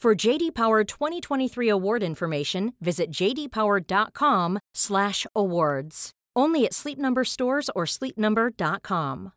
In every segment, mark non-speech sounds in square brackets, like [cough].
For JD Power 2023 award information, visit jdpower.com/awards. Only at Sleep Number stores or sleepnumber.com.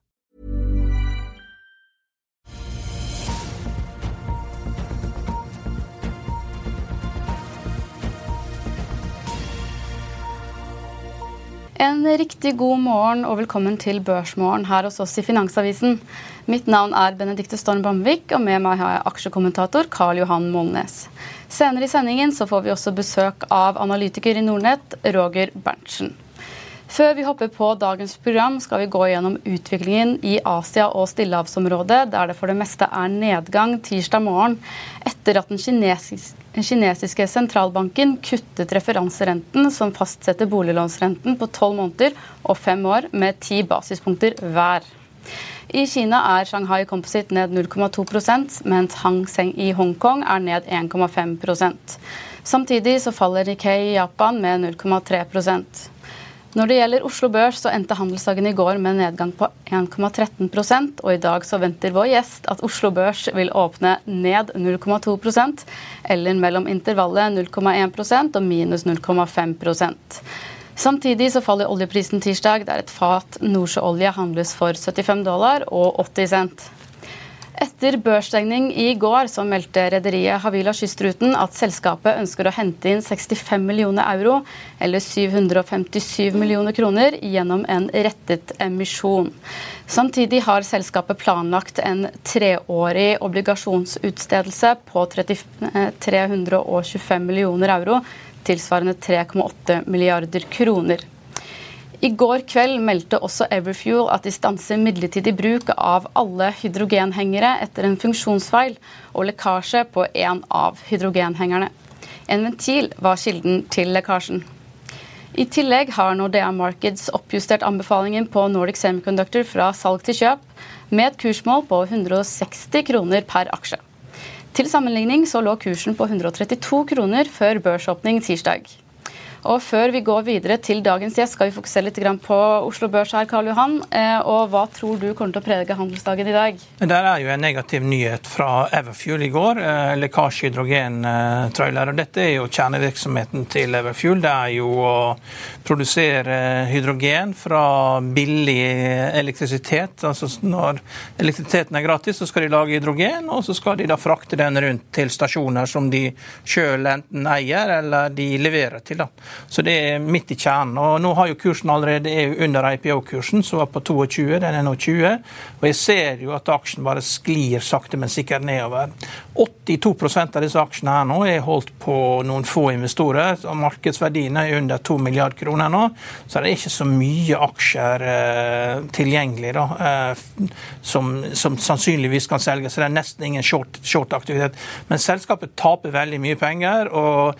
En riktig god morgen og velkommen til Børsmorgen her hos oss i Finansavisen. Mitt navn er Benedikte Storm Bamvik, og med meg har jeg aksjekommentator Karl Johan Molnes. Senere i sendingen så får vi også besøk av analytiker i Nordnett, Roger Berntsen. Før vi hopper på dagens program, skal vi gå gjennom utviklingen i Asia og stillehavsområdet, der det for det meste er nedgang tirsdag morgen etter at den kinesiske kinesiske sentralbanken kuttet referanserenten som fastsetter boliglånsrenten på tolv måneder og fem år med ti basispunkter hver. I Kina er Shanghai Composite ned 0,2% mens Hang Seng i Hongkong er ned 1,5% Samtidig så faller Nikkei i Japan med 0,3% når det gjelder Oslo Børs, så endte handelsdagen i går med en nedgang på 1,13 og i dag så venter vår gjest at Oslo Børs vil åpne ned 0,2% eller mellom intervallet 0,1 og minus 0,5 Samtidig så faller oljeprisen tirsdag, der et fat nordsjøolje handles for 75 dollar og 80 cent. Etter børsstengning i går så meldte rederiet Havila Kystruten at selskapet ønsker å hente inn 65 millioner euro, eller 757 millioner kroner, gjennom en rettet emisjon. Samtidig har selskapet planlagt en treårig obligasjonsutstedelse på 325 millioner euro, tilsvarende 3,8 milliarder kroner. I går kveld meldte også Everfuel at de stanser midlertidig bruk av alle hydrogenhengere etter en funksjonsfeil og lekkasje på en av hydrogenhengerne. En ventil var kilden til lekkasjen. I tillegg har Nordea Markets oppjustert anbefalingen på Nordic Semiconductor fra salg til kjøp, med et kursmål på 160 kroner per aksje. Til sammenligning så lå kursen på 132 kroner før børsåpning tirsdag. Og Før vi går videre til dagens gjest, skal vi fokusere litt på Oslo Børs her, Karl Johan. Eh, og Hva tror du kommer til å prege handelsdagen i dag? Det er jo en negativ nyhet fra Everfuel i går. Eh, lekkasje hydrogentrailer. og Dette er jo kjernevirksomheten til Everfuel. Det er jo å produsere hydrogen fra billig elektrisitet. Altså Når elektrisiteten er gratis, så skal de lage hydrogen, og så skal de da frakte den rundt til stasjoner som de sjøl enten eier eller de leverer til. da. Så det er midt i kjernen. Og nå har jo kursen allerede er under IPO-kursen, som var på 22, den er nå 20. Og jeg ser jo at aksjen bare sklir sakte, men sikkert nedover. 82 av disse aksjene her nå er holdt på noen få investorer. og markedsverdiene er under 2 milliarder kroner nå, så det er ikke så mye aksjer eh, tilgjengelig da, eh, som, som, sannsynligvis kan selges. Så det er nesten ingen short-aktivitet. Short men selskapet taper veldig mye penger, og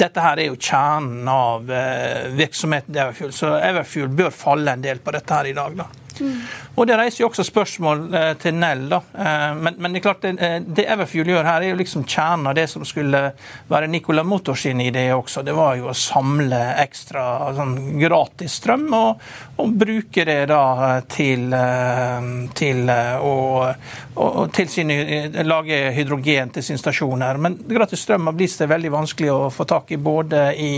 dette her er jo kjernen av eh, virksomheten til Everfuel. Så Everfuel bør falle en del på dette her i dag. da. Mm. Og Det reiser jo også spørsmål eh, til Nell. da. Eh, men, men, det er klart det, eh, det Everfuel gjør her, er jo liksom kjernen av det som skulle være Nicola Motors sin idé også. Det var jo å samle ekstra sånn, gratis strøm og, og, bruke det da til, til å og, til sine, lage hydrogen til sin stasjon her. Men gratis strøm har blitt det veldig vanskelig å få tak i både i,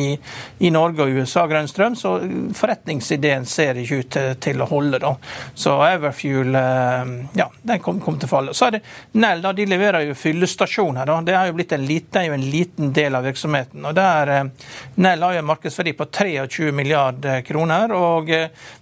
i Norge og USA, grønn strøm, så forretningsideen ser ikke ut til, til å holde. da. Så Everfuel ja, den kommer kom til å falle. Så er det Nell da, de leverer jo fyllestasjoner. da, Det er jo blitt en liten, en liten del av virksomheten. og der, Nell har jo en markedsverdi på 23 milliarder kroner, og,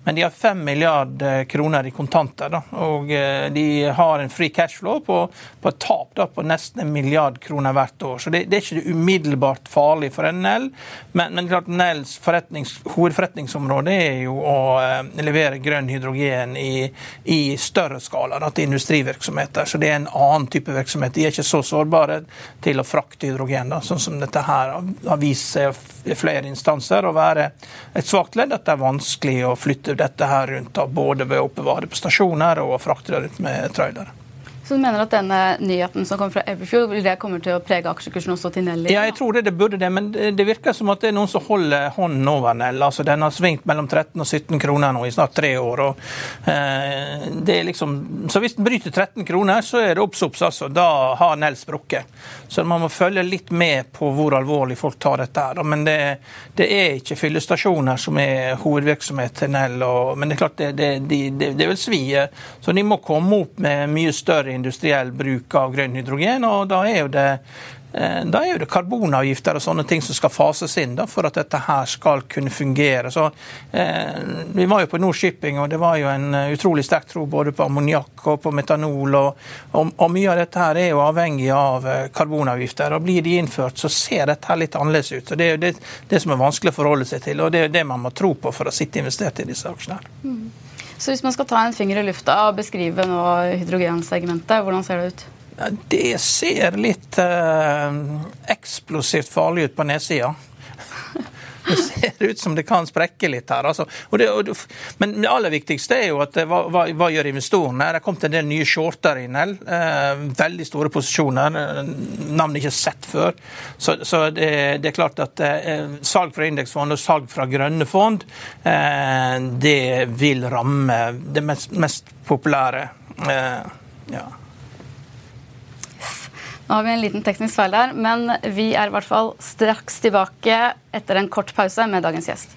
men de har 5 milliarder kroner i kontanter. da, og De har en free cashflow på, på et tap da, på nesten en milliard kroner hvert år. Så det, det er ikke umiddelbart farlig for Nell. Men, men klart Nells hovedforretningsområde er jo å eh, levere grønn hydrogen i, i større skala da, til industrivirksomheter. Så det er en annen type virksomhet. De er ikke så sårbare til å frakte hydrogen, da, sånn som dette her har vist seg i flere instanser å være et svakt ledd. At det er vanskelig å flytte dette her rundt, da, både ved å oppbevare på stasjoner og å frakte det rundt med trailere. Så du mener at denne nyheten som kommer fra Everfuel, det kommer til å prege aksjekursen også til Nelly? Ja, jeg tror det, det burde det, men det virker som at det er noen som holder hånden over Nell. Altså, den har svingt mellom 13 og 17 kroner nå i snart tre år. Og, eh, det er liksom, så hvis den bryter 13 kroner, så er det obs obs, altså. Da har Nell sprukket. Så man må følge litt med på hvor alvorlig folk tar dette. her. Men det, det er ikke fyllestasjoner som er hovedvirksomhet til Nell. Og, men det er klart det, det, det, vil svi. Så de må komme opp med mye større industriell bruk av grønn hydrogen. og da er jo det eh, er jo det karbonavgifter og sånne ting som skal fases inn da, for at dette her skal kunne fungere. Så, eh, vi var jo på Nordshipping, og det var jo en eh, utrolig sterk tro både på ammoniakk og på metanol. Og, og, og, mye av dette her er jo avhengig av eh, karbonavgifter. og Blir de innført, så ser dette her litt annerledes ut. og Det er jo det, det, som er vanskelig å forholde seg til, og det er jo det man må tro på for å sitte investert i disse aksjene. Mm. Så hvis man skal ta en finger i lufta og beskrive nå hydrogensegmentet, hvordan ser det ut? Det ser litt eh, eksplosivt farlig ut på nedsida. [laughs] Det ser ut som det kan sprekke litt her. Altså. Og det, og men det aller viktigste er jo at hva, hva, hva gjør investorene? Det har kommet en del nye shorter inn. Eh, veldig store posisjoner. Eh, navn ikke sett før. Så, så det, det, er klart at eh, salg fra indeksfond og salg fra grønne fond, eh, det vil ramme det mest, mest populære. Eh, ja. Nå har vi en liten teknisk feil der, men vi er i hvert fall straks tilbake etter en kort pause med dagens gjest.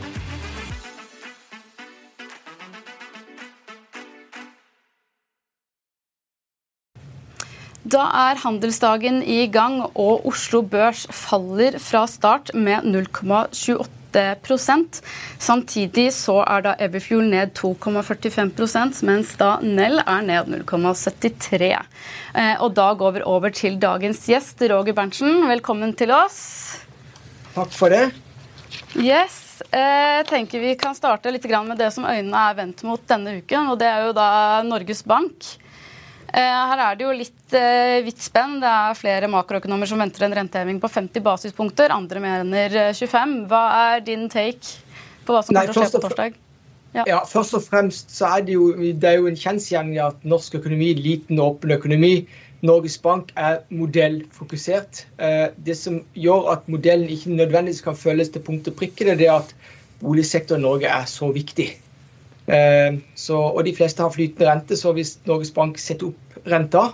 Da er handelsdagen i gang, og Oslo Børs faller fra start med 0,28 prosent. Samtidig så er da Everfuel ned 2,45 mens da Nell er ned 0,73 eh, Og da går vi over til dagens gjest, Roger Berntsen. Velkommen til oss. Takk for det. Yes. Eh, jeg tenker Vi kan starte litt med det som øynene er vendt mot denne uken. og Det er jo da Norges Bank. Eh, her er det jo litt eh, vidt spenn. Det er flere makroøkonomer som venter en renteheving på 50 basispunkter. Andre mener 25. Eh, hva er din take på hva som kommer til å skje på torsdag? Ja. ja. Først og fremst så er det jo, det er jo en kjensgjerning at norsk økonomi, liten og åpen økonomi, Norges Bank er modellfokusert. Det som gjør at modellen ikke nødvendigvis kan føles til punkt og prikke, det er at boligsektoren i Norge er så viktig. Eh, så, og de fleste har flytende rente, så hvis Norges Bank setter opp renta,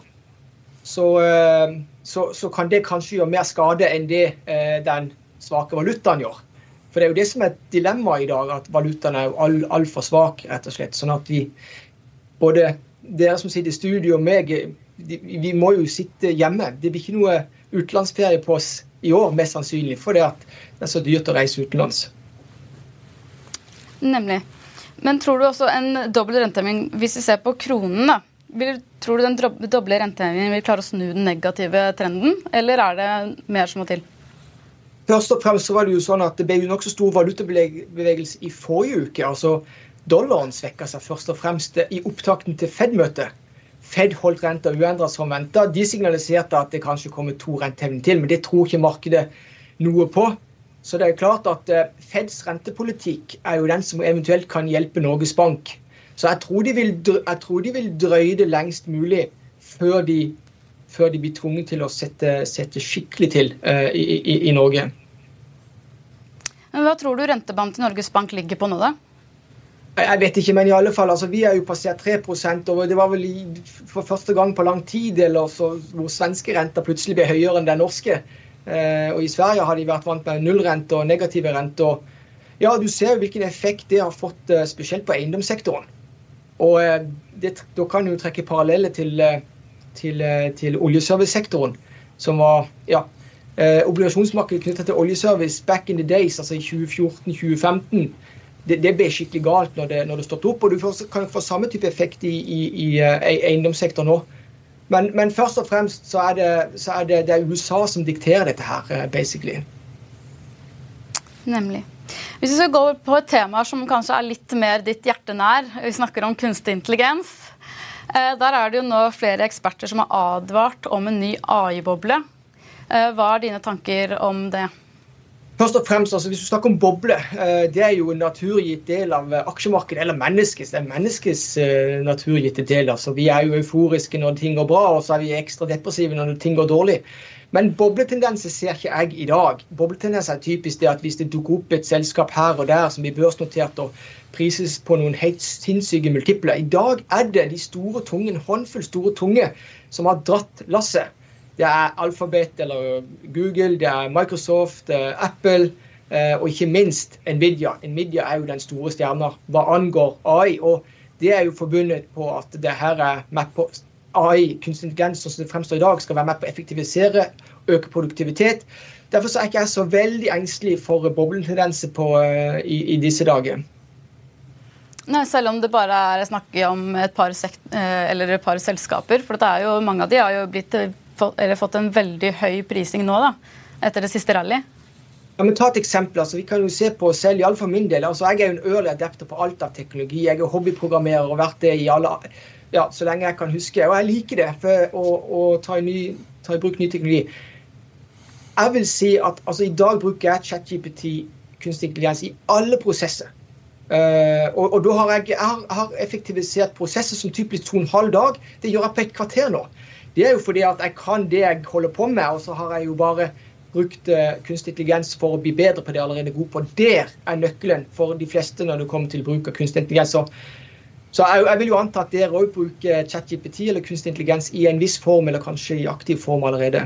så, eh, så, så kan det kanskje gjøre mer skade enn det eh, den svake valutaen gjør. For det er jo det som er et dilemma i dag, at valutaen er altfor all svak, rett og slett. Sånn at vi, både dere som sitter i studio og meg, vi må jo sitte hjemme. Det blir ikke noe utenlandsferie på oss i år, mest sannsynlig, fordi det er så dyrt å reise utenlands. Nemlig. Men tror du også en dobbel renteheving, hvis vi ser på kronen, da, vil, tror du den doble rentehevingen vil klare å snu den negative trenden, eller er det mer som må til? Først og fremst så var det jo sånn at det ble jo nokså stor valutabevegelse i forrige uke. altså Dollaren svekka seg først og fremst i opptakten til Fed-møtet. Fed holdt renta uendret som venta. De signaliserte at det kanskje kommer to rentehevinger til, men det tror ikke markedet noe på. Så det er klart at eh, Feds rentepolitikk er jo den som eventuelt kan hjelpe Norges Bank. Så jeg tror de vil, jeg tror de vil drøye det lengst mulig før de før de blir tvunget til å sette, sette skikkelig til uh, i, i, i, Norge. Men Hva tror du rentebanen til Norges Bank ligger på nå, da? Jeg vet ikke, men i alle fall, altså, vi er jo passert 3% og det var vel for første gang på lang tid eller så, hvor svenske renter plutselig ble høyere enn den norske. Uh, og I Sverige har de vært vant med nullrente og negative renter. Ja, Du ser jo hvilken effekt det har fått, uh, spesielt på eiendomssektoren. Og det, Da kan du trekke paralleller til til, eh, til oljeservicesektoren, som var ja, eh, obligasjonsmarkedet knytta til oljeservice back in the days, altså i 2014-2015. Det, det, ble skikkelig galt når det, når det stått opp. Og du får, kan få samme type effekt i, i, i, eh, i eiendomssektoren nå. Men, men, først og fremst så er, det, så er det, det er USA som dikterer dette her, basically. Nemlig. Hvis vi skal gå på et tema som kanskje er litt mer ditt hjerte nær, vi snakker om kunstig intelligens. Eh, der er det jo nå flere eksperter som har advart om en ny AI-boble. Eh, hva er dine tanker om det? Først og fremst, altså, Hvis du snakker om boble, eh, det er jo en naturgitt del av aksjemarkedet, eller menneskets. Det er menneskets naturgitte del. altså. Vi er jo euforiske når ting går bra, og så er vi ekstra depressive når ting går dårlig. Men bobletendenser ser ikke jeg i dag. Bobletendenser er typisk det at hvis det dukker opp et selskap her og der som blir børsnotert og prises på noen helt sinnssyke multipler. I dag er det de store tungen, håndfull store tunge som har dratt lasset. Det er Alphabet eller Google, det er Microsoft, det er Apple eh, og ikke minst Nvidia. Nvidia er jo den store stjerna hva angår AI. og det er jo forbundet på at det her er med på AI, kunstig intelligens, som det fremstår i dag, skal være med på å effektivisere, øke produktivitet. Derfor er ikke jeg så veldig engstelig for bobletendenser uh, i, i, disse dager. Nei, Selv om det bare er snakk om et par, uh, et par, selskaper. For det er jo, mange av de har jo blitt, fått en veldig høy prising nå, da, etter det siste rally. Ja, men ta et eksempel. altså Vi kan jo se på selv, iallfall min del. altså Jeg er jo en early adapter på alt av teknologi. Jeg er hobbyprogrammerer og vært det i alle ja, så lenge jeg kan huske. Og jeg liker det for å, å ta, ny, ta, i bruk ny teknologi. Jeg vil si at altså, I dag bruker jeg ChatGPT kunstig intelligens i alle prosesser. Uh, og, og, da har jeg, jeg har, har effektivisert prosesser som typisk to og en halv dag. Det gjør jeg på et kvarter nå. Det er jo fordi at jeg kan det jeg holder på med, og så har jeg jo bare brukt uh, kunstig intelligens for å bli bedre på det jeg allerede er god på. Der er nøkkelen for de fleste når det kommer til bruk av kunstig intelligens. Så så jeg, jeg, vil jo anta at dere òg bruker ChatJPT eller kunstig intelligens i en viss form, eller kanskje i aktiv form allerede.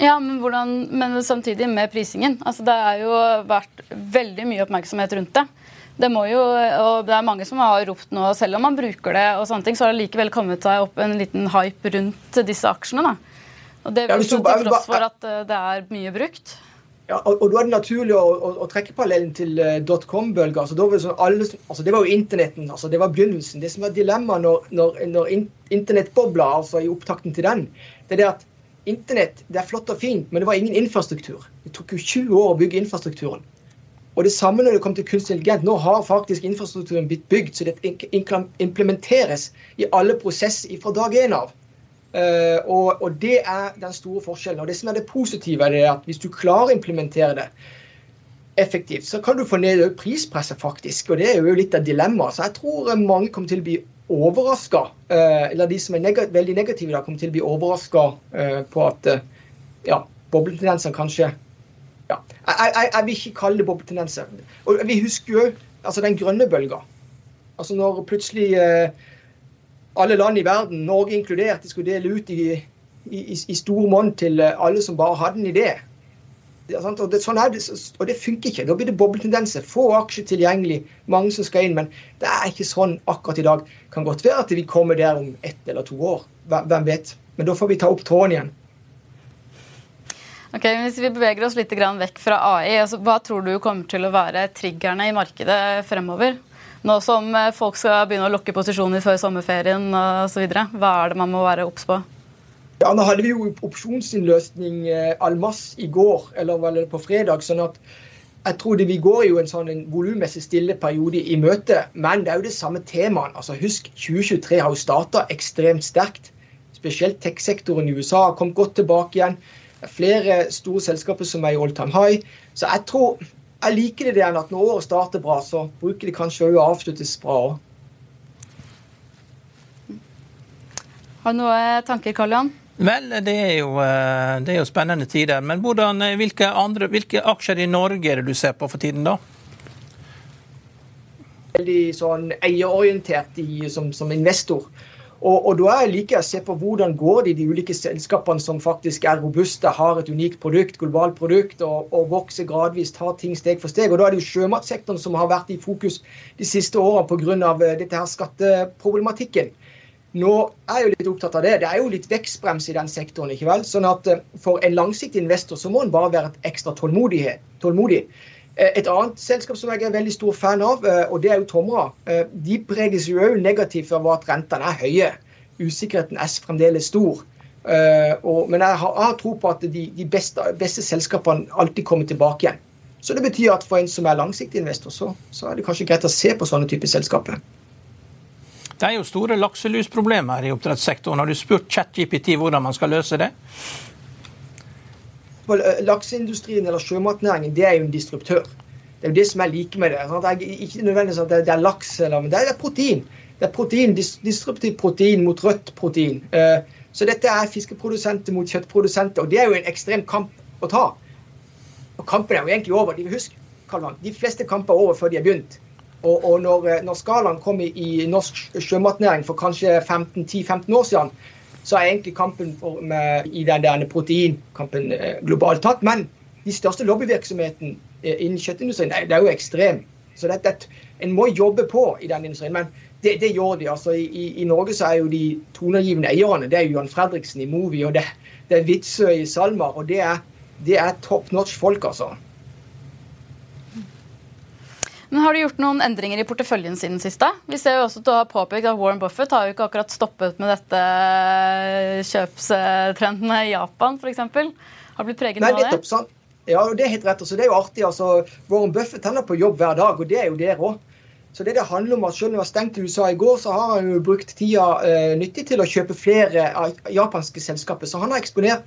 Ja, men, hvordan, men samtidig med prisingen. Altså, det har jo vært veldig mye oppmerksomhet rundt det. Det, må jo, og det er mange som har ropt nå, selv om man bruker det, og sånne ting, så har det likevel kommet seg opp en liten hype rundt disse aksjene. Da. Og det ja, til tross for at eh, det er mye brukt. Ja, og, og, Da er det naturlig å, å, å trekke parallellen til uh, eh, dotcom-bølga. Altså, sånn altså, det var jo internetten. Altså, det var begynnelsen. Det som var dilemmaet når, når, når in, internettbobla, altså i opptakten til den, det er det at internett det er flott og fint, men det var ingen infrastruktur. Det tok jo 20 år å bygge infrastrukturen. Og det samme når det kom til kunstig intelligens. Nå har faktisk infrastrukturen blitt bygd, så det implementeres i alle prosesser fra dag én av. Uh, og, og, det er den store forskjellen. Og det som er det positive, er at hvis du klarer å implementere det effektivt, så kan du få ned prispresset, faktisk. Og det er jo litt av dilemmaet. Så jeg tror mange kommer til å bli overraska, eh, eller de som er neg veldig negative, da, kommer til å bli overraska eh, på at ja, bobletendensene kanskje ja, jeg, jeg, jeg, vil ikke kalle det bobletendenser. Og vi husker jo altså den grønne bølga. Altså når plutselig alle land i verden, Norge inkludert, de skulle dele ut i, i, i stor monn til eh, alle som bare hadde en idé. Det, og, det, sånn det, og det funker ikke. Da blir det bobletendenser. Få aksjer tilgjengelig, mange som skal inn. Men det er ikke sånn akkurat i dag. Kan godt være at vi kommer der om ett eller to år. Hvem vet. Men da får vi ta opp tråden igjen. Ok, Hvis vi beveger oss litt vekk fra AI, altså, hva tror du kommer til å være triggerne i markedet fremover? Nå som eh, folk skal begynne å lokke posisjoner før sommerferien osv., hva er det man må være obs på? Ja, Nå hadde vi jo opsjonsinnløsning eh, almas i går, eller på fredag. sånn at jeg tror det Vi går jo en sånn en volummessig stille periode i møte, men det er jo det samme temaet. Altså, husk, 2023 har jo starta ekstremt sterkt. Spesielt tech-sektoren i USA har kommet godt tilbake igjen. Det er flere store selskaper som er i all time high. Så jeg tror jeg liker det der at når året starter bra, så bruker de kanskje å avsluttes bra òg. Har du noen tanker, Karl Johan? Vel, det er, jo, eh, det er jo, spennende tider. Men hvordan, eh, hvilke, andre, hvilke aksjer i Norge er det du ser på for tiden, da? Veldig sånn eierorientert i, som, som investor. Og, og, da liker jeg å se på hvordan går det i de ulike selskapene som faktisk er robuste, har et unikt produkt, globalt produkt og, og vokser gradvis, tar ting steg for steg. Og Da er det jo sjømatsektoren som har vært i fokus de siste årene pga. Eh, dette her skatteproblematikken. Nå er jeg jo litt opptatt av det. Det er jo litt vekstbrems i den sektoren. ikke vel? Sånn at eh, For en langsiktig investor så må en bare være et ekstra tålmodig. Eh, et annet selskap som jeg er veldig stor fan av, eh, og det er jo Tomra. Eh, de preges jo òg negativt av at rentene er høye. Usikkerheten er fremdeles stor. men jeg har, tro på at de, de beste, beste, selskapene alltid kommer tilbake igjen. Så det betyr at for en som er langsiktig investor, så, så er det kanskje greit å se på sånne typer selskaper. Det er jo store lakselusproblemer i oppdrettssektoren. Har du spurt ChatGPT hvordan man skal løse det? Eh, lakseindustrien eller sjømatnæringen det er jo en disruptør. Det er jo det som jeg liker med det. Det er ikke nødvendigvis at det er laks, eller, men det er protein. Det er protein, disruptivt protein mot rødt protein. Så dette er fiskeprodusenter mot kjøttprodusenter, og det er jo en ekstrem kamp å ta. Og kampen er jo egentlig over. De, husk, de fleste kamper er over før de har begynt. Og, og når, når skalaen kom i, i norsk sjømatnæring for kanskje 10-15 år siden, så er egentlig kampen for, med, i den der proteinkampen eh, globalt tatt. Men de største lobbyvirksomheten eh, innen kjøttindustrien det, er jo ekstrem. Så det, det, en må jobbe på i den industrien. Men det, det gjør de. altså i, i, Norge så er jo de toneangivende eierne det er jo Johan Fredriksen i Movi og det, det er Witzøe i SalMar. Og det er, det er top notch folk, altså. Men Har du gjort noen endringer i porteføljen siden siste? Vi ser jo også at du har påpekt at Warren Buffett har jo ikke akkurat stoppet med dette kjøpstrendene i Japan f.eks. Har blitt preget av det? Sånn. Ja, det er helt rett. Også. det er jo artig. Altså, Warren Buffett han er på jobb hver dag, og det er jo dere òg. Så det det handler om at Selv om det var stengt i USA i går, så har han jo brukt tida uh, nyttig til å kjøpe flere japanske selskaper. Så han har eksponert,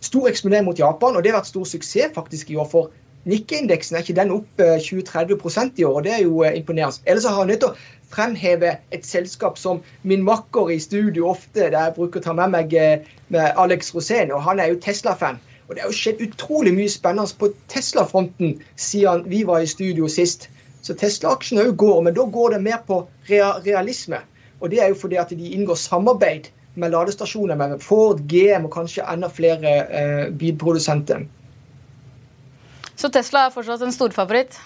stor eksponering mot Japan, og det har vært stor suksess faktisk i år for Nikkei-indeksen er ikke den opp 20-30 i år, og det er jo eh, imponerende. Ellers har jeg nødt til å fremheve et selskap som min makker i studio ofte, der jeg bruker å ta med meg eh, med Alex Rosén, og han er jo Tesla-fan. Og det har jo skjedd utrolig mye spennende på Tesla-fronten siden vi var i studio sist. Så Tesla-aksjen òg går, men da går det mer på realisme. Og det er jo fordi at de inngår samarbeid med ladestasjoner med Ford, GM og kanskje enda flere eh, bilprodusenter. Så Tesla er fortsatt en storfavoritt?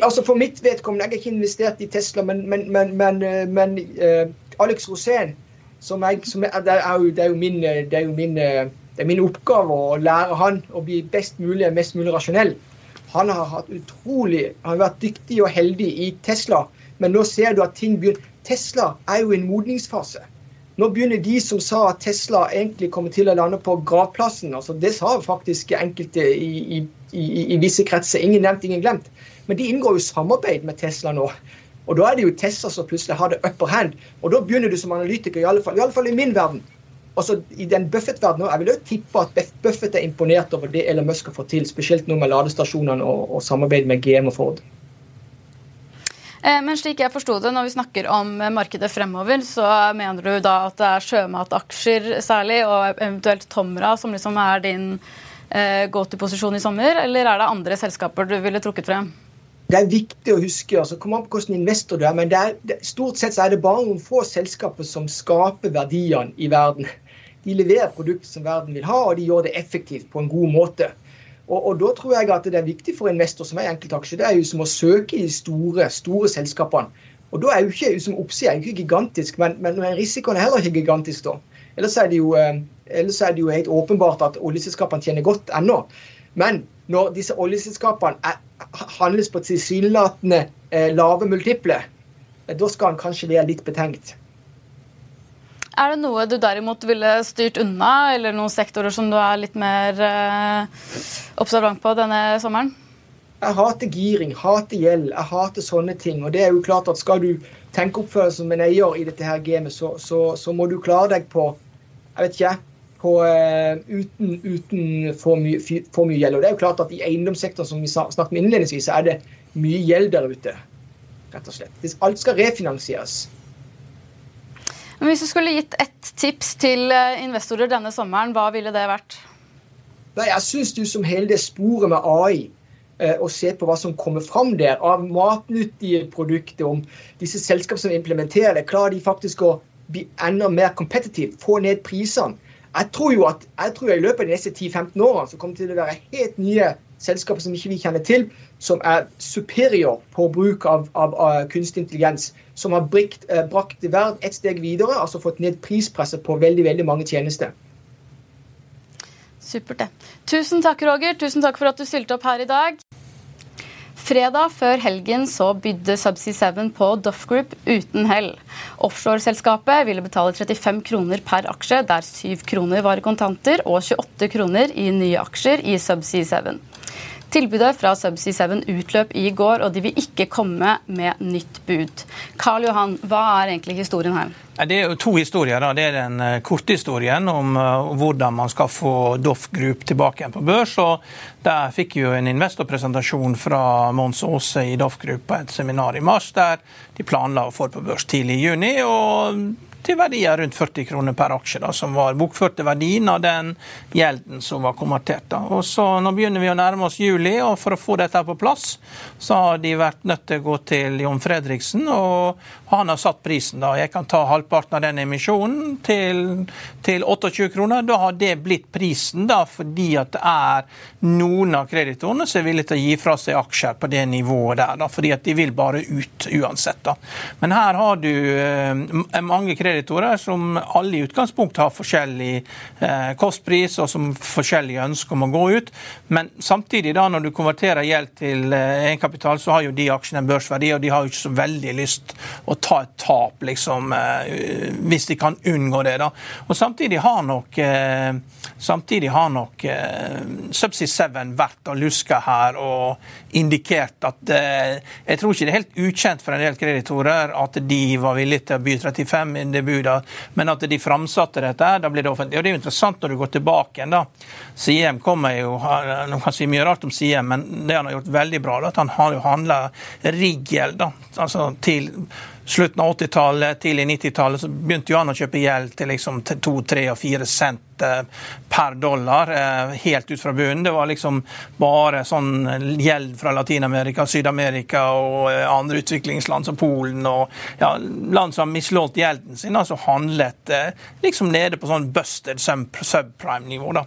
Altså For mitt vedkommende, jeg har ikke investert i Tesla, men, men, men, men, uh, Alex Rosén som jeg, som jeg, det, er jo, det, er jo min, det, er jo min, det er min oppgave å lære han å bli best mulig mest mulig rasjonell. Han har hatt utrolig, han har vært dyktig og heldig i Tesla, men nå ser du at ting begynner Tesla er jo i en modningsfase. Nå begynner de som sa at Tesla egentlig kommer til å lande på gravplassen. altså Det sa faktisk enkelte i, i, i, i visse kretser. Ingen nevnt, ingen glemt. Men de inngår jo samarbeid med Tesla nå. Og da er det jo Tesla som plutselig har det upper hand. Og da begynner du som analytiker, i alle fall, i, alle fall i min verden. Altså I den Buffett-verdenen Jeg vil jo tippe at Buffett er imponert over det Elon Musk har fått til, spesielt nå med ladestasjonene og, og samarbeid med GM og Ford. Eh, men slik jeg forsto det, når vi snakker om markedet fremover, så mener du da at det er sjømataksjer særlig, og eventuelt Tomra, som liksom er din eh, go to-posisjon i sommer, eller er det andre selskaper du ville trukket frem? Det er viktig å huske, altså kom an på hvordan investor du er, men er, stort sett så er det bare noen få selskaper som skaper verdiene i verden. De leverer produkter som verden vil ha, og de gjør det effektivt på en god måte. Og, og, Da tror jeg at det er viktig for investor som er enkeltaksje, det er jo som å søke i de store, store selskapene. Og Da er jo ikke som oppsida ikke gigantisk, men, men risikoen er heller ikke gigantisk. da. Ellers er det jo, eh, ellers er det jo helt åpenbart at oljeselskapene tjener godt ennå. Men når disse oljeselskapene er, handles på tilsynelatende eh, lave multiple, eh, da skal en kanskje være litt betenkt. Er det noe du derimot ville styrt unna, eller noen sektorer som du er litt mer eh, observant på denne sommeren? Jeg hater giring, hater gjeld, jeg hater sånne ting. Og det er jo klart at skal du tenke oppførsel som en eier i dette her gamet, så, så, så, må du klare deg på jeg vet ikke, på, uh, uten, uten for, mye, for, mye, gjeld. Og det er jo klart at i eiendomssektoren som vi snakket om innledningsvis, så er det mye gjeld der ute. rett og slett. Alt skal refinansieres. Men Hvis du skulle gitt ett tips til eh, investorer denne sommeren, hva ville det vært? Nei, Jeg syns du som hele det sporet med AI eh, og se på hva som kommer fram der av matnyttige produkter, om disse selskapene som implementerer det, klarer de faktisk å bli enda mer kompetitive, få ned prisene. Jeg tror jo at jeg tror i løpet av de neste 10-15 årene så kommer det til å være helt nye selskaper som ikke vi kjenner til, som er superior på bruk av, av, av kunstig intelligens. Som har brikt, eh, brakt verden et steg videre, altså fått ned prispresset på veldig, veldig mange tjenester. Supert, det. Tusen takk, Roger. Tusen takk for at du stilte opp her i dag. Fredag før helgen så bydde Subsea 7 på Doff Group uten hell. Offshoreselskapet ville betale 35 kroner per aksje, der 7 kroner var i kontanter og 28 kroner i nye aksjer i Subsea 7. Tilbudet fra Subsea 7 utløp i går, og de vil ikke komme med nytt bud. Karl Johan, hva er egentlig historien her? Det er jo to historier. Da. Det er den uh, korte historien om uh, hvordan man skal få Doff Group tilbake igjen på børs. og Der fikk jo en investorpresentasjon fra Mons Aase i Doff Group på et seminar i mars, der de planla å få det på børs tidlig i juni. og til verdier rundt 40 kroner per aksje, da, som var bokførte verdien av den gjelden som var konvertert. Da. Og så Nå begynner vi å nærme oss juli, og for å få dette på plass, så har de vært nødt til å gå til Jon Fredriksen, og han har satt prisen. da. Jeg kan ta halvparten av den emisjonen til, til 28 kroner. Da har det blitt prisen, da, fordi at det er noen av kreditorene som er villige til å gi fra seg aksjer på det nivået der, da, fordi at de vil bare ut uansett. da. Men her har du eh, mange kreditorer som alle i utgangspunktet har forskjellig eh, kostpris og som forskjellige ønsker om å gå ut. Men samtidig, da, når du konverterer gjeld til eh, egenkapital, så har jo de aksjene en børsverdi, og de har jo ikke så veldig lyst å ta et tap, liksom, eh, hvis de kan unngå det. da. Og Samtidig har nok, eh, samtidig har nok eh, Subsea 7 vært og luska her og indikert at eh, Jeg tror ikke det er helt ukjent for en del kreditorer at de var villige til å by 35. i buda, men at de framsatte dette, da blir det offentlig. Og Det er jo interessant når du går tilbake igjen. da. Siem kommer jo, Man kan si mye rart om Siem, men det han har gjort veldig bra, da, at han har jo handla da. altså til slutten av 80-tallet, tidlig 90-tallet, så begynte jo han å kjøpe gjeld til liksom 2, 3 og 4 cent eh, per dollar, eh, helt ut fra bunnen. Det var liksom bare sånn gjeld fra Latin-Amerika, Syd-Amerika og eh, andre utviklingsland som Polen og ja, land som har mislått gjelden sin, altså handlet liksom nede på sånn busted subprime-nivå. da.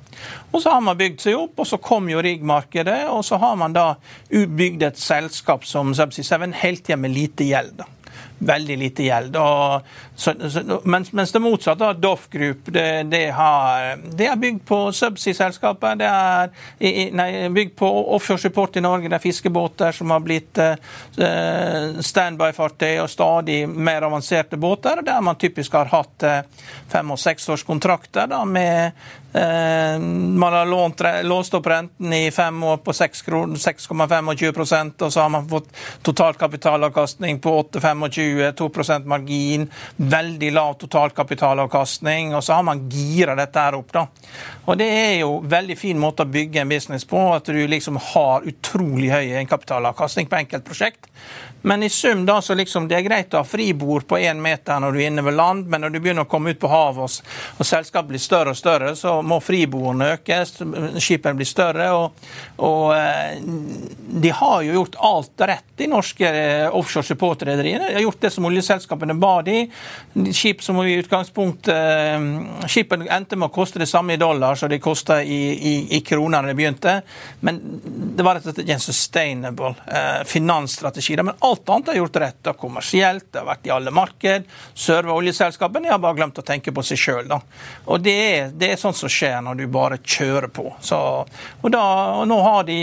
Og så har man bygd seg opp, og så kom jo riggmarkedet, og så har man da bygd et selskap som Subsea 7 helt igjen med lite gjeld. da veldig lite gjeld. Og, så, så, mens, mens, det motsatte, Doff Group, det, det, har, det er bygd på subsea-selskaper. Det er nei, bygd på offshore support i Norge. Det er fiskebåter som har blitt uh, standby-fartøy og stadig mer avanserte båter. Der man typisk har hatt uh, fem- og seksårskontrakter med Eh, man har lånt, låst opp renten i fem år på 6,25% og så har man fått totalkapitalavkastning på 8,25, 2% margin, veldig lav totalkapitalavkastning, og så har man gira dette her opp. da. Og Det er jo veldig fin måte å bygge en business på, at du liksom har utrolig høy egenkapitalavkastning på enkeltprosjekt. Men i sum da, så liksom det er greit å ha fribord på én meter når du er inne ved land, men når du begynner å komme ut på havet og, og selskapet blir større og større, så må fribordene økes, skipene blir større. Og, og, eh, de har jo gjort alt rett i norske eh, offshore support-rederier. De har gjort det som oljeselskapene ba de. Skip som i utgangspunktet eh, Skipene endte med å koste det samme i dollar som de kosta i, i, i kroner da de begynte. Men det var rett og slett en sustainable finansstrategi. Men alt annet er gjort rett. Det kommersielt, det har vært i alle marked. Serva oljeselskapene har bare glemt å tenke på seg sjøl. Og det er, det er sånt som skjer når du bare kjører på. Så, og, da, og Nå har de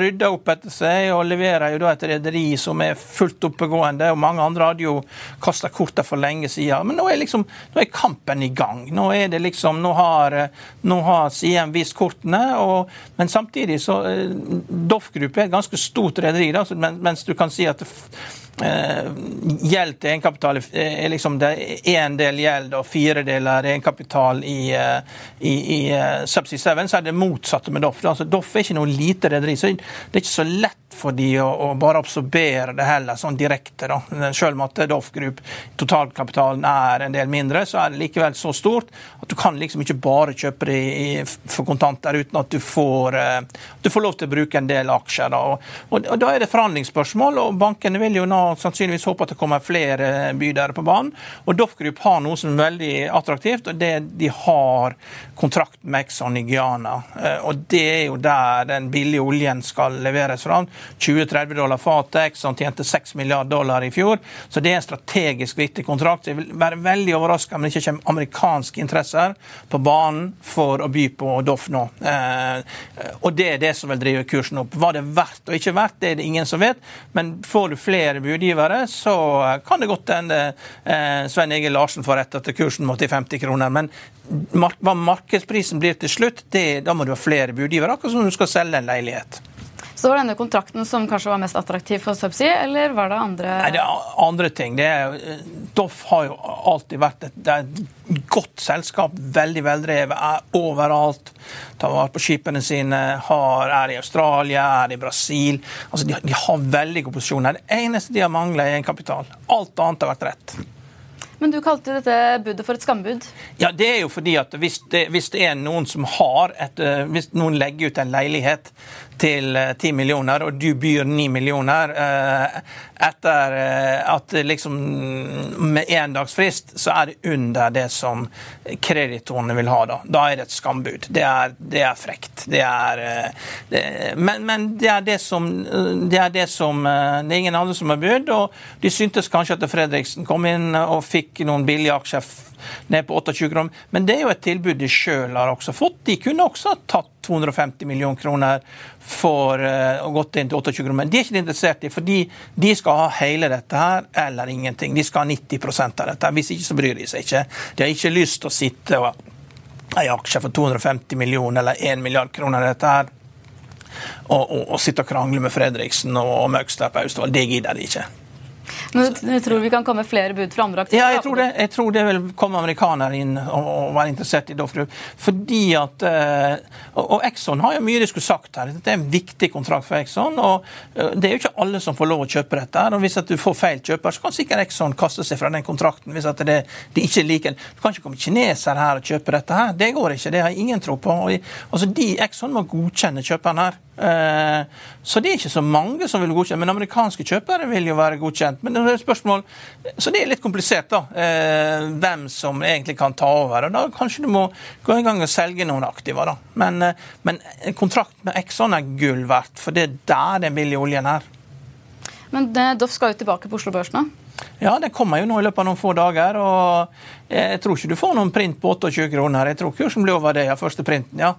rydda opp etter seg og leverer jo da et rederi som er fullt oppegående. og Mange andre hadde jo kasta korta for lenge siden. Men nå er, liksom, nå er kampen i gang. Nå er det liksom, nå har, nå har Siem vist kortene. Og, men samtidig så eh, Doff Gruppe er et ganske stort rederi, mens du kan si at Eh, gjeld til egenkapital er liksom det én del gjeld og fire deler egenkapital i, eh, i, i uh, Subsea 7, så er det motsatte med Doff. Altså, Doff er ikke noe lite rederi, så det er ikke så lett for de å, å bare absorbere det heller sånn direkte. da. Selv om at Doff Group, totalkapitalen er en del mindre, så er det likevel så stort at du kan liksom ikke bare kjøpe det i, for kontanter uten at du får, uh, du får lov til å bruke en del aksjer. Da. Og, og, og da er det forhandlingsspørsmål, og bankene vil jo nå sannsynligvis håpe at det kommer flere bydere på banen. Og Doff Group har noe som er veldig attraktivt, og det de har kontrakt med Exxon i Guyana. Uh, og det er jo der den billige oljen skal leveres fra. 20-30 dollar fatet. Exxon tjente 6 milliarder dollar i fjor. Så det er en strategisk viktig kontrakt. Jeg vil være veldig overraska om det ikke kommer amerikanske interesser på banen for å by på Doff nå. Eh, og det er det som vil drive kursen opp. Hva det er verdt og ikke verdt, det er det ingen som vet. Men får du flere budgivere, så kan det godt hende eh, Svein Egil Larsen får rett at kursen må til 50 kroner. Men hva markedsprisen blir til slutt, det, da må du ha flere budgivere, akkurat som du skal selge en leilighet. Så var det denne kontrakten som kanskje var mest attraktiv for Subsea, eller var det andre Nei, det er andre ting. Er, Doff har jo alltid vært et, et godt selskap. Veldig veldrevet, er overalt. Tar vare på skipene sine. Har, er i Australia, er i Brasil. Altså, de, de har veldig god posisjon. Det eneste de har mangla, er kapital. Alt annet har vært rett. Men du kalte dette budet for et skambud? Ja, det er jo fordi at hvis det, hvis det er noen som har et, eh, Hvis noen legger ut en leilighet til 10 eh, millioner, og du byr 9 millioner eh, etter at liksom med én dags frist, så er det under det som kreditorene vil ha. Da Da er det et skambud. Det er, det er frekt. Det er det, men, men, det er det som Det er det som Det er ingen andre som har bydd, og de syntes kanskje at Fredriksen kom inn og fikk noen billige aksjer ned på 28 kroner. Men det er jo et tilbud de sjøl har også fått. De kunne også tatt 250 millioner kroner for uh, å gått inn til 28 kroner. Men de er ikke interessert i, fordi de skal ha hele dette her eller ingenting. De skal ha 90% av dette. Hvis ikke, så bryr de seg ikke. De har ikke lyst til å sitte og eie aksjer for 250 millioner eller 1 milliard kroner dette her. Og, og, og sitte og krangle med Fredriksen og, og Møgster på Austevoll. Det gidder de ikke. Men du tror vi kan komme flere bud fra andre aktører? Ja, jeg tror det. Jeg tror det vil komme amerikanere inn og, og være interessert i Group. Fordi at uh, Og Exxon har jo mye de skulle sagt her. Dette er en viktig kontrakt for Exxon. og uh, Det er jo ikke alle som får lov å kjøpe dette. og Hvis at du får feil kjøper, så kan sikkert Exxon kaste seg fra den kontrakten. hvis at det, de ikke liker Du kan ikke komme kinesere her og kjøpe dette her. Det går ikke. Det har jeg ingen tro på. Og, altså, de Exxon må godkjenne kjøperen her. Eh, så det er ikke så mange som vil godkjenne, men amerikanske kjøpere vil jo være godkjent. Men det er et spørsmål, Så det er litt komplisert, da. Eh, hvem som egentlig kan ta over. og Da kanskje du må gå i gang og selge noen aktiver. da. Men, eh, men kontrakt med Exxon er gull verdt, for det er der den billige oljen er. Men Doff skal jo tilbake på Oslo Børs nå? Ja, det kommer jo nå i løpet av noen få dager. og Jeg tror ikke du får noen print på 28 kroner. Jeg tror kursen blir over det av første printen. ja.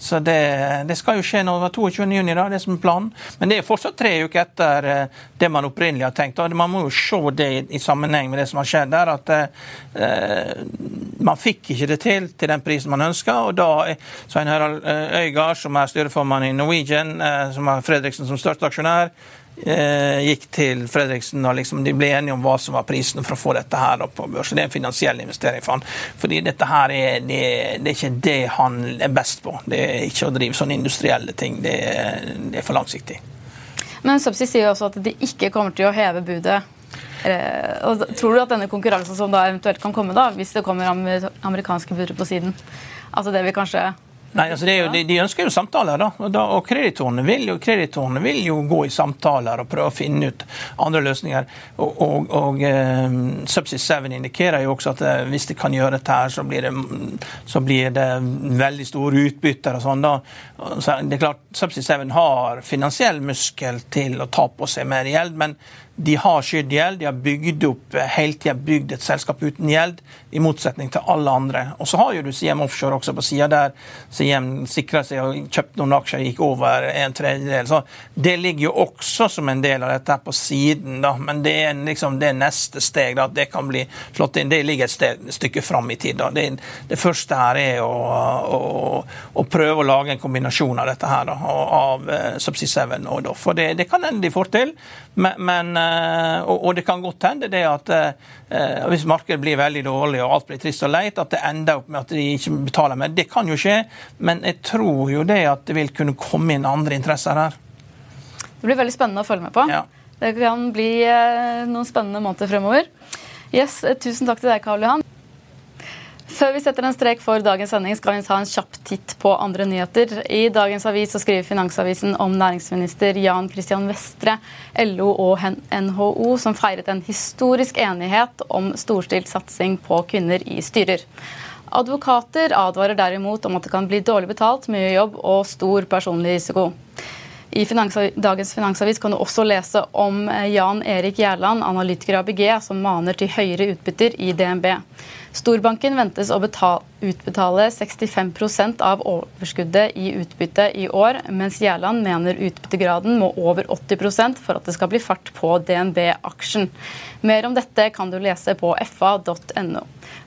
Så det, det, skal jo skje nå 22.6, da, det som er planen. Men det er fortsatt tre uker etter eh, det man opprinnelig har tenkt. og Man må jo se det i sammenheng med det som har skjedd der. At eh, man fikk ikke det til til den prisen man ønska. Og da Svein Harald eh, Øygard, som er styreformann i Norwegian, eh, som har Fredriksen som største aksjonær, gikk til Fredriksen og liksom de ble enige om hva som var prisen for å få dette her på børsen. Det er en finansiell investering for han. Fordi dette her er, det, det er ikke det han er best på. Det er ikke å drive sånne industrielle ting. Det det er for langsiktig. Men Subsea sier også at de ikke kommer til å heve budet. Eh, og tror du at denne konkurransen som da eventuelt kan komme, da, hvis det kommer amerikanske budet på siden, altså det vil kanskje Nei, altså jo, de, de, ønsker jo samtaler, da. Og, da, og kreditorene, vil jo, kreditorene vil jo gå i samtaler og prøve å finne ut andre løsninger. Og, og, og eh, Subsea 7 indikerer jo også at uh, hvis de kan gjøre dette her, så blir det, så blir det veldig store utbytter og sånn. da. Så det er klart, Subsea 7 har finansiell muskel til å ta på seg mer gjeld, men de har skydd gjeld, de har bygd opp eh, hele tida bygd et selskap uten gjeld, i motsetning til alle andre. Og så har jo du Siem Offshore også på sida der. Siem sikra seg og kjøpte noen aksjer, gikk over en tredjedel. Så det ligger jo også som en del av dette på siden, da. Men det er liksom det neste steg, da, at det kan bli slått inn. Det ligger et, sted, stykke fram i tid. da. Det, det, første her er å, å, å, prøve å lage en kombinasjon av dette her, da, av uh, Subsea 7 og Doff. For det, det kan hende de får til, men, men Eh, og, og, det kan godt hende det at eh, hvis markedet blir veldig dårlig og alt blir trist og leit, at det ender opp med at de ikke betaler mer. Det kan jo skje, men jeg tror jo det at det vil kunne komme inn andre interesser her. Det blir veldig spennende å følge med på. Ja. Det kan bli eh, noen spennende måneder fremover. Yes, eh, Tusen takk til deg, Karl Johan. Før vi setter en strek for dagens sending, skal vi ta en kjapp titt på andre nyheter. I dagens avis så skriver Finansavisen om næringsminister Jan Christian Vestre, LO og NHO, som feiret en historisk enighet om storstilt satsing på kvinner i styrer. Advokater advarer derimot om at det kan bli dårlig betalt, mye jobb og stor personlig risiko. I dagens Finansavis kan du også lese om eh, Jan Erik Gjerland, analytiker i ABG, som maner til høyere utbytter i DNB. Storbanken ventes å betale, utbetale 65% av overskuddet i utbytte i år, mens Gjerland mener utbyttegraden må over 80% for at det skal bli fart på DNB-aksjen. Mer om dette kan du lese på fa.no.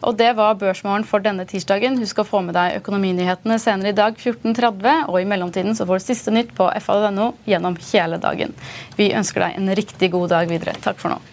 Og Det var børsmålen for denne tirsdagen. Husk å få med deg økonominyhetene senere i dag 14.30. Og i mellomtiden så får du siste nytt på fa.no gjennom hele dagen. Vi ønsker deg en riktig god dag videre. Takk for nå.